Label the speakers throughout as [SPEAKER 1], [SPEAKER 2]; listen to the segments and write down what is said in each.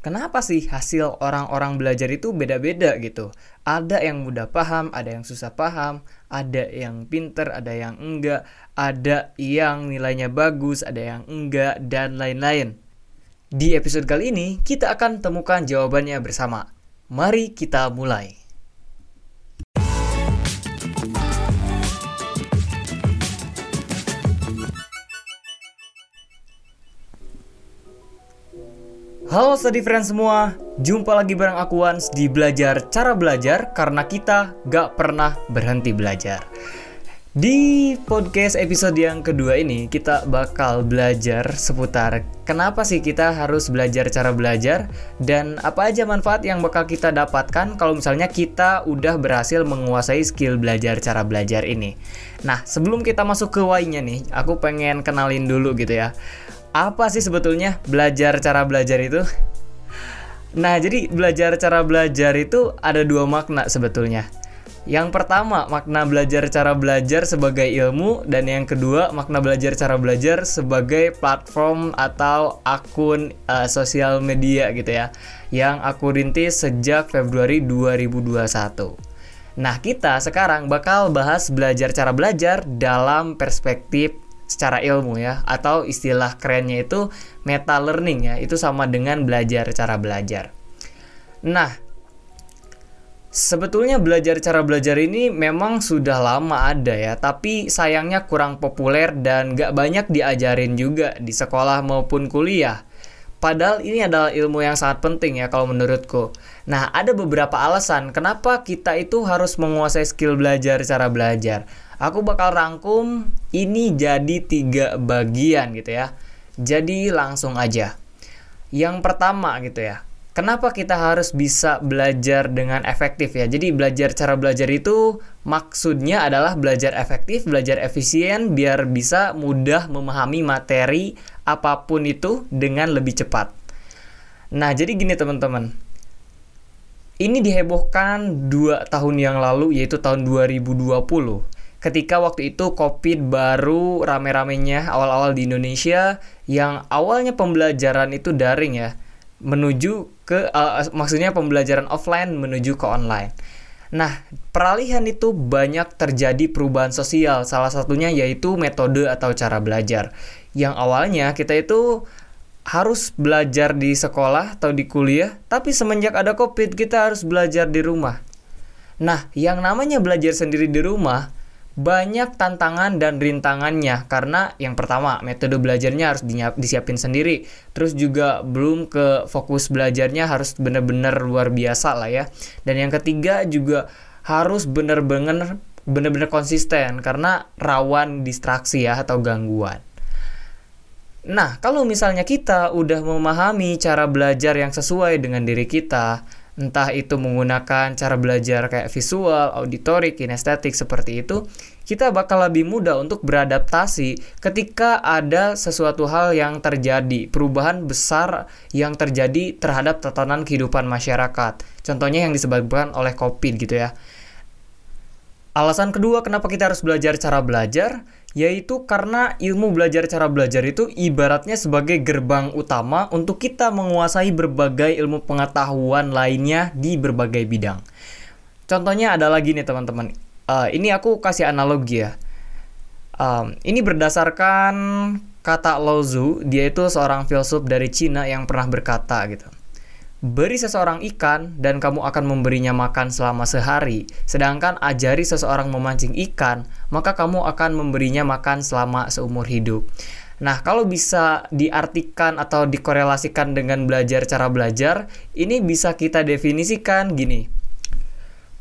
[SPEAKER 1] Kenapa sih hasil orang-orang belajar itu beda-beda gitu? Ada yang mudah paham, ada yang susah paham, ada yang pinter, ada yang enggak, ada yang nilainya bagus, ada yang enggak, dan lain-lain. Di episode kali ini, kita akan temukan jawabannya bersama. Mari kita mulai. Halo study friends semua, jumpa lagi bareng aku Wans di Belajar Cara Belajar karena kita gak pernah berhenti belajar. Di podcast episode yang kedua ini kita bakal belajar seputar kenapa sih kita harus belajar cara belajar dan apa aja manfaat yang bakal kita dapatkan kalau misalnya kita udah berhasil menguasai skill belajar cara belajar ini. Nah, sebelum kita masuk ke why-nya nih, aku pengen kenalin dulu gitu ya apa sih sebetulnya belajar cara belajar itu? Nah, jadi belajar cara belajar itu ada dua makna sebetulnya. Yang pertama, makna belajar cara belajar sebagai ilmu dan yang kedua, makna belajar cara belajar sebagai platform atau akun uh, sosial media gitu ya. Yang aku rintis sejak Februari 2021. Nah, kita sekarang bakal bahas belajar cara belajar dalam perspektif secara ilmu ya atau istilah kerennya itu meta learning ya itu sama dengan belajar cara belajar. Nah, sebetulnya belajar cara belajar ini memang sudah lama ada ya, tapi sayangnya kurang populer dan gak banyak diajarin juga di sekolah maupun kuliah. Padahal ini adalah ilmu yang sangat penting ya kalau menurutku. Nah, ada beberapa alasan kenapa kita itu harus menguasai skill belajar cara belajar. Aku bakal rangkum ini jadi tiga bagian gitu ya. Jadi langsung aja. Yang pertama gitu ya. Kenapa kita harus bisa belajar dengan efektif ya? Jadi belajar cara belajar itu maksudnya adalah belajar efektif, belajar efisien biar bisa mudah memahami materi apa pun itu dengan lebih cepat. Nah, jadi gini teman-teman. Ini dihebohkan dua tahun yang lalu yaitu tahun 2020 ketika waktu itu COVID baru rame-ramenya awal-awal di Indonesia yang awalnya pembelajaran itu daring ya menuju ke uh, maksudnya pembelajaran offline menuju ke online. Nah, peralihan itu banyak terjadi perubahan sosial. Salah satunya yaitu metode atau cara belajar. Yang awalnya kita itu harus belajar di sekolah atau di kuliah, tapi semenjak ada Covid kita harus belajar di rumah. Nah, yang namanya belajar sendiri di rumah banyak tantangan dan rintangannya. Karena yang pertama metode belajarnya harus disiapin sendiri. Terus juga belum ke fokus belajarnya harus benar-benar luar biasa lah ya. Dan yang ketiga juga harus benar-benar benar-benar konsisten. Karena rawan distraksi ya atau gangguan. Nah, kalau misalnya kita udah memahami cara belajar yang sesuai dengan diri kita, entah itu menggunakan cara belajar kayak visual, auditorik, kinestetik seperti itu, kita bakal lebih mudah untuk beradaptasi ketika ada sesuatu hal yang terjadi, perubahan besar yang terjadi terhadap tatanan kehidupan masyarakat. Contohnya yang disebabkan oleh COVID gitu ya. Alasan kedua kenapa kita harus belajar cara belajar yaitu karena ilmu belajar cara belajar itu ibaratnya sebagai gerbang utama untuk kita menguasai berbagai ilmu pengetahuan lainnya di berbagai bidang. Contohnya adalah gini teman-teman. Uh, ini aku kasih analogi ya. Um, ini berdasarkan kata Lao Tzu, dia itu seorang filsuf dari Cina yang pernah berkata gitu. Beri seseorang ikan dan kamu akan memberinya makan selama sehari, sedangkan ajari seseorang memancing ikan, maka kamu akan memberinya makan selama seumur hidup. Nah, kalau bisa diartikan atau dikorelasikan dengan belajar cara belajar, ini bisa kita definisikan gini.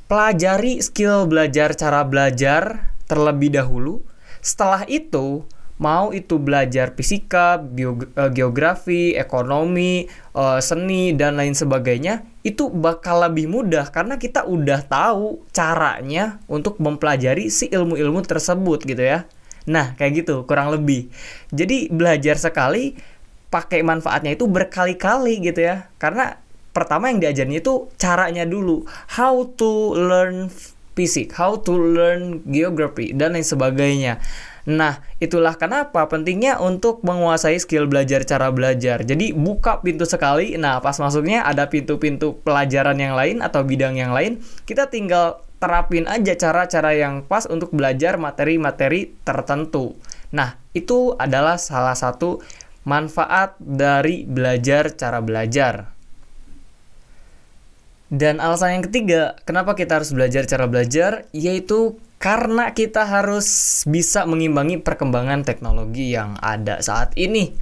[SPEAKER 1] Pelajari skill belajar cara belajar terlebih dahulu. Setelah itu, mau itu belajar fisika, eh, geografi, ekonomi, uh, seni dan lain sebagainya, itu bakal lebih mudah karena kita udah tahu caranya untuk mempelajari si ilmu-ilmu tersebut gitu ya. Nah, kayak gitu kurang lebih. Jadi belajar sekali pakai manfaatnya itu berkali-kali gitu ya. Karena pertama yang diajarin itu caranya dulu, how to learn physics, how to learn geography dan lain sebagainya. Nah, itulah kenapa pentingnya untuk menguasai skill belajar cara belajar. Jadi, buka pintu sekali. Nah, pas masuknya ada pintu-pintu pelajaran yang lain atau bidang yang lain, kita tinggal terapin aja cara-cara yang pas untuk belajar materi-materi tertentu. Nah, itu adalah salah satu manfaat dari belajar cara belajar. Dan alasan yang ketiga, kenapa kita harus belajar cara belajar, yaitu karena kita harus bisa mengimbangi perkembangan teknologi yang ada saat ini.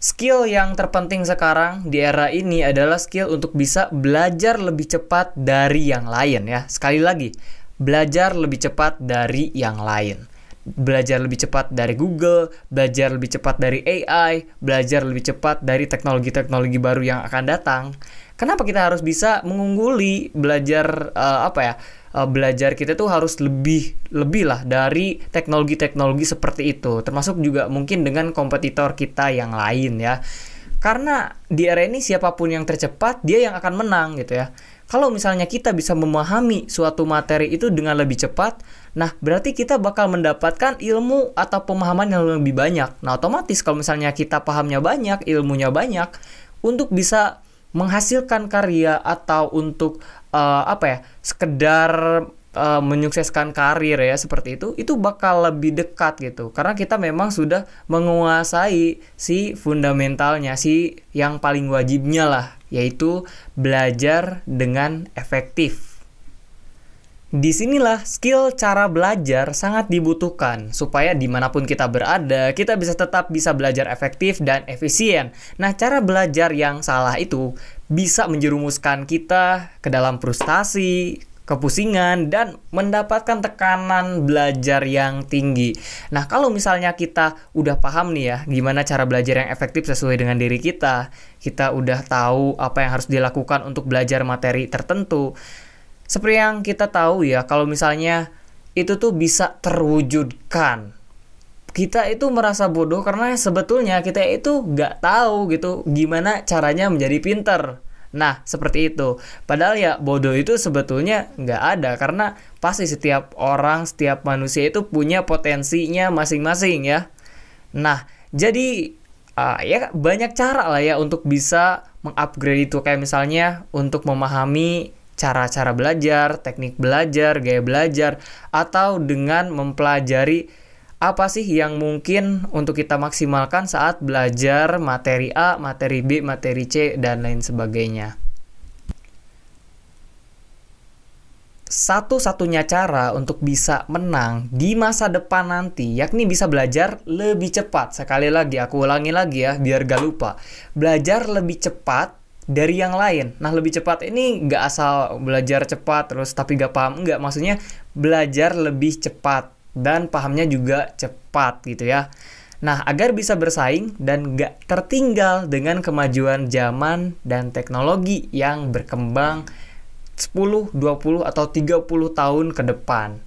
[SPEAKER 1] Skill yang terpenting sekarang di era ini adalah skill untuk bisa belajar lebih cepat dari yang lain ya. Sekali lagi, belajar lebih cepat dari yang lain. Belajar lebih cepat dari Google, belajar lebih cepat dari AI, belajar lebih cepat dari teknologi-teknologi baru yang akan datang. Kenapa kita harus bisa mengungguli belajar uh, apa ya? Uh, belajar kita tuh harus lebih lebih lah dari teknologi-teknologi seperti itu. Termasuk juga mungkin dengan kompetitor kita yang lain ya. Karena di era ini siapa pun yang tercepat dia yang akan menang gitu ya. Kalau misalnya kita bisa memahami suatu materi itu dengan lebih cepat, nah berarti kita bakal mendapatkan ilmu atau pemahaman yang lebih banyak. Nah, otomatis kalau misalnya kita pahamnya banyak, ilmunya banyak, untuk bisa menghasilkan karya atau untuk uh, apa ya sekedar uh, menyukseskan karir ya seperti itu itu bakal lebih dekat gitu. Karena kita memang sudah menguasai si fundamentalnya si yang paling wajibnya lah yaitu belajar dengan efektif Di sinilah skill cara belajar sangat dibutuhkan supaya di mana pun kita berada kita bisa tetap bisa belajar efektif dan efisien. Nah cara belajar yang salah itu bisa menjerumuskan kita ke dalam frustasi, kepusingan dan mendapatkan tekanan belajar yang tinggi. Nah, kalau misalnya kita udah paham nih ya gimana cara belajar yang efektif sesuai dengan diri kita, kita udah tahu apa yang harus dilakukan untuk belajar materi tertentu. Seperti yang kita tahu ya, kalau misalnya itu tuh bisa terwujudkan kita itu merasa bodoh karena sebetulnya kita itu nggak tahu gitu gimana caranya menjadi pinter. Nah, seperti itu. Padahal ya bodoh itu sebetulnya nggak ada karena pasti setiap orang, setiap manusia itu punya potensinya masing-masing ya. Nah, jadi uh, ya banyak cara lah ya untuk bisa mengupgrade itu kayak misalnya untuk memahami cara-cara belajar, teknik belajar, gaya belajar atau dengan mempelajari apa sih yang mungkin untuk kita maksimalkan saat belajar materi A, materi B, materi C, dan lain sebagainya. Satu-satunya cara untuk bisa menang di masa depan nanti, yakni bisa belajar lebih cepat. Sekali lagi, aku ulangi lagi ya, biar gak lupa. Belajar lebih cepat dari yang lain. Nah, lebih cepat ini nggak asal belajar cepat terus tapi gak paham. Nggak, maksudnya belajar lebih cepat dan pahamnya juga cepat gitu ya. Nah, agar bisa bersaing dan gak tertinggal dengan kemajuan zaman dan teknologi yang berkembang 10, 20, atau 30 tahun ke depan.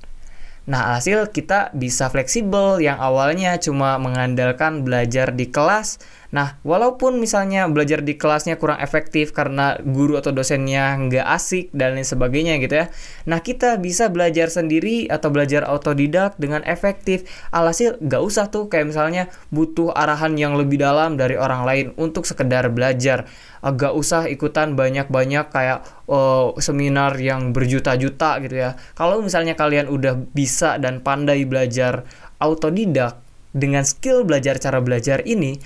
[SPEAKER 1] Nah, hasil kita bisa fleksibel yang awalnya cuma mengandalkan belajar di kelas Nah, walaupun misalnya belajar di kelasnya kurang efektif karena guru atau dosennya nggak asik dan lain sebagainya gitu ya. Nah, kita bisa belajar sendiri atau belajar otodidak dengan efektif. Alhasil nggak usah tuh kayak misalnya butuh arahan yang lebih dalam dari orang lain untuk sekedar belajar. Agak usah ikutan banyak-banyak kayak oh, seminar yang berjuta-juta gitu ya. Kalau misalnya kalian udah bisa dan pandai belajar autodidak dengan skill belajar cara belajar ini,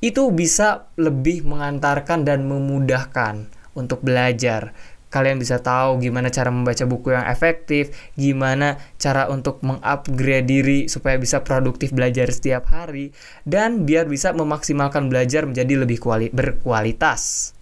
[SPEAKER 1] itu bisa lebih mengantarkan dan memudahkan untuk belajar. Kalian bisa tahu gimana cara membaca buku yang efektif, gimana cara untuk mengupgrade diri supaya bisa produktif belajar setiap hari, dan biar bisa memaksimalkan belajar menjadi lebih kuali berkualitas.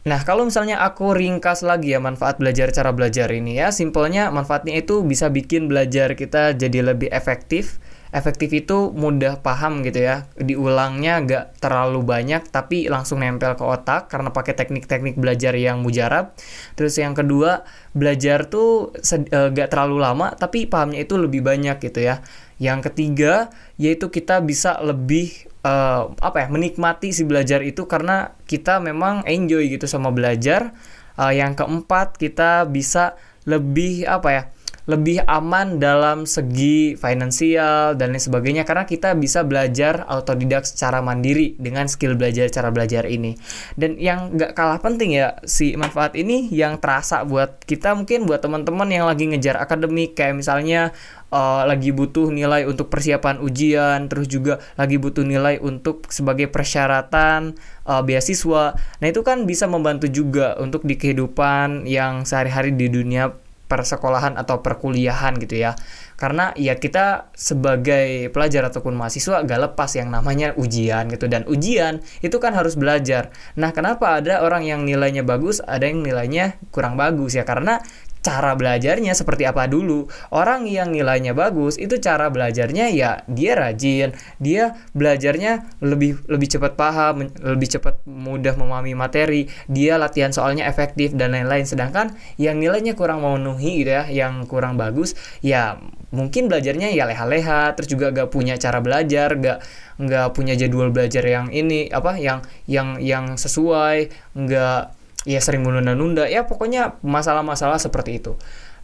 [SPEAKER 1] Nah, kalau misalnya aku ringkas lagi ya manfaat belajar cara belajar ini ya, simpelnya manfaatnya itu bisa bikin belajar kita jadi lebih efektif, efektif itu mudah paham gitu ya. Diulangnya gak terlalu banyak tapi langsung nempel ke otak karena pakai teknik-teknik belajar yang mujarab. Terus yang kedua belajar tuh uh, gak terlalu lama tapi pahamnya itu lebih banyak gitu ya. Yang ketiga yaitu kita bisa lebih uh, apa ya menikmati si belajar itu karena kita memang enjoy gitu sama belajar. Uh, yang keempat kita bisa lebih apa ya lebih aman dalam segi finansial dan lain sebagainya karena kita bisa belajar autodidak secara mandiri dengan skill belajar cara belajar ini dan yang gak kalah penting ya si manfaat ini yang terasa buat kita mungkin buat teman-teman yang lagi ngejar akademik kayak misalnya uh, lagi butuh nilai untuk persiapan ujian, terus juga lagi butuh nilai untuk sebagai persyaratan uh, beasiswa. Nah, itu kan bisa membantu juga untuk di kehidupan yang sehari-hari di dunia persekolahan atau perkuliahan gitu ya. Karena ya kita sebagai pelajar ataupun mahasiswa gak lepas yang namanya ujian gitu. Dan ujian itu kan harus belajar. Nah kenapa ada orang yang nilainya bagus ada yang nilainya kurang bagus ya? Karena cara belajarnya seperti apa dulu. Orang yang nilainya bagus itu cara belajarnya ya dia rajin, dia belajarnya lebih lebih cepat paham, lebih cepat mudah memahami materi, dia latihan soalnya efektif dan lain-lain. Sedangkan yang nilainya kurang memenuhi gitu ya, yang kurang bagus ya mungkin belajarnya ya leha-leha, terus juga gak punya cara belajar, gak nggak punya jadwal belajar yang ini apa yang yang yang sesuai, nggak ya sering menunda-nunda ya pokoknya masalah-masalah seperti itu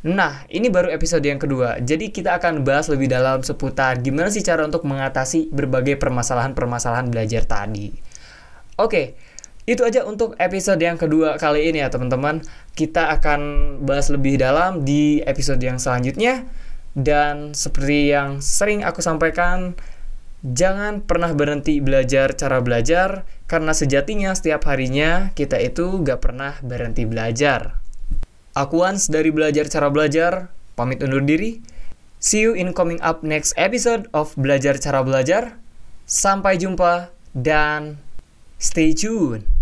[SPEAKER 1] Nah, ini baru episode yang kedua. Jadi kita akan bahas lebih dalam seputar gimana sih cara untuk mengatasi berbagai permasalahan-permasalahan belajar tadi. Oke, itu aja untuk episode yang kedua kali ini ya teman-teman. Kita akan bahas lebih dalam di episode yang selanjutnya. Dan seperti yang sering aku sampaikan, Jangan pernah berhenti belajar cara belajar, karena sejatinya setiap harinya kita itu gak pernah berhenti belajar. Aku Ans dari Belajar Cara Belajar, pamit undur diri. See you in coming up next episode of Belajar Cara Belajar. Sampai jumpa dan stay tuned.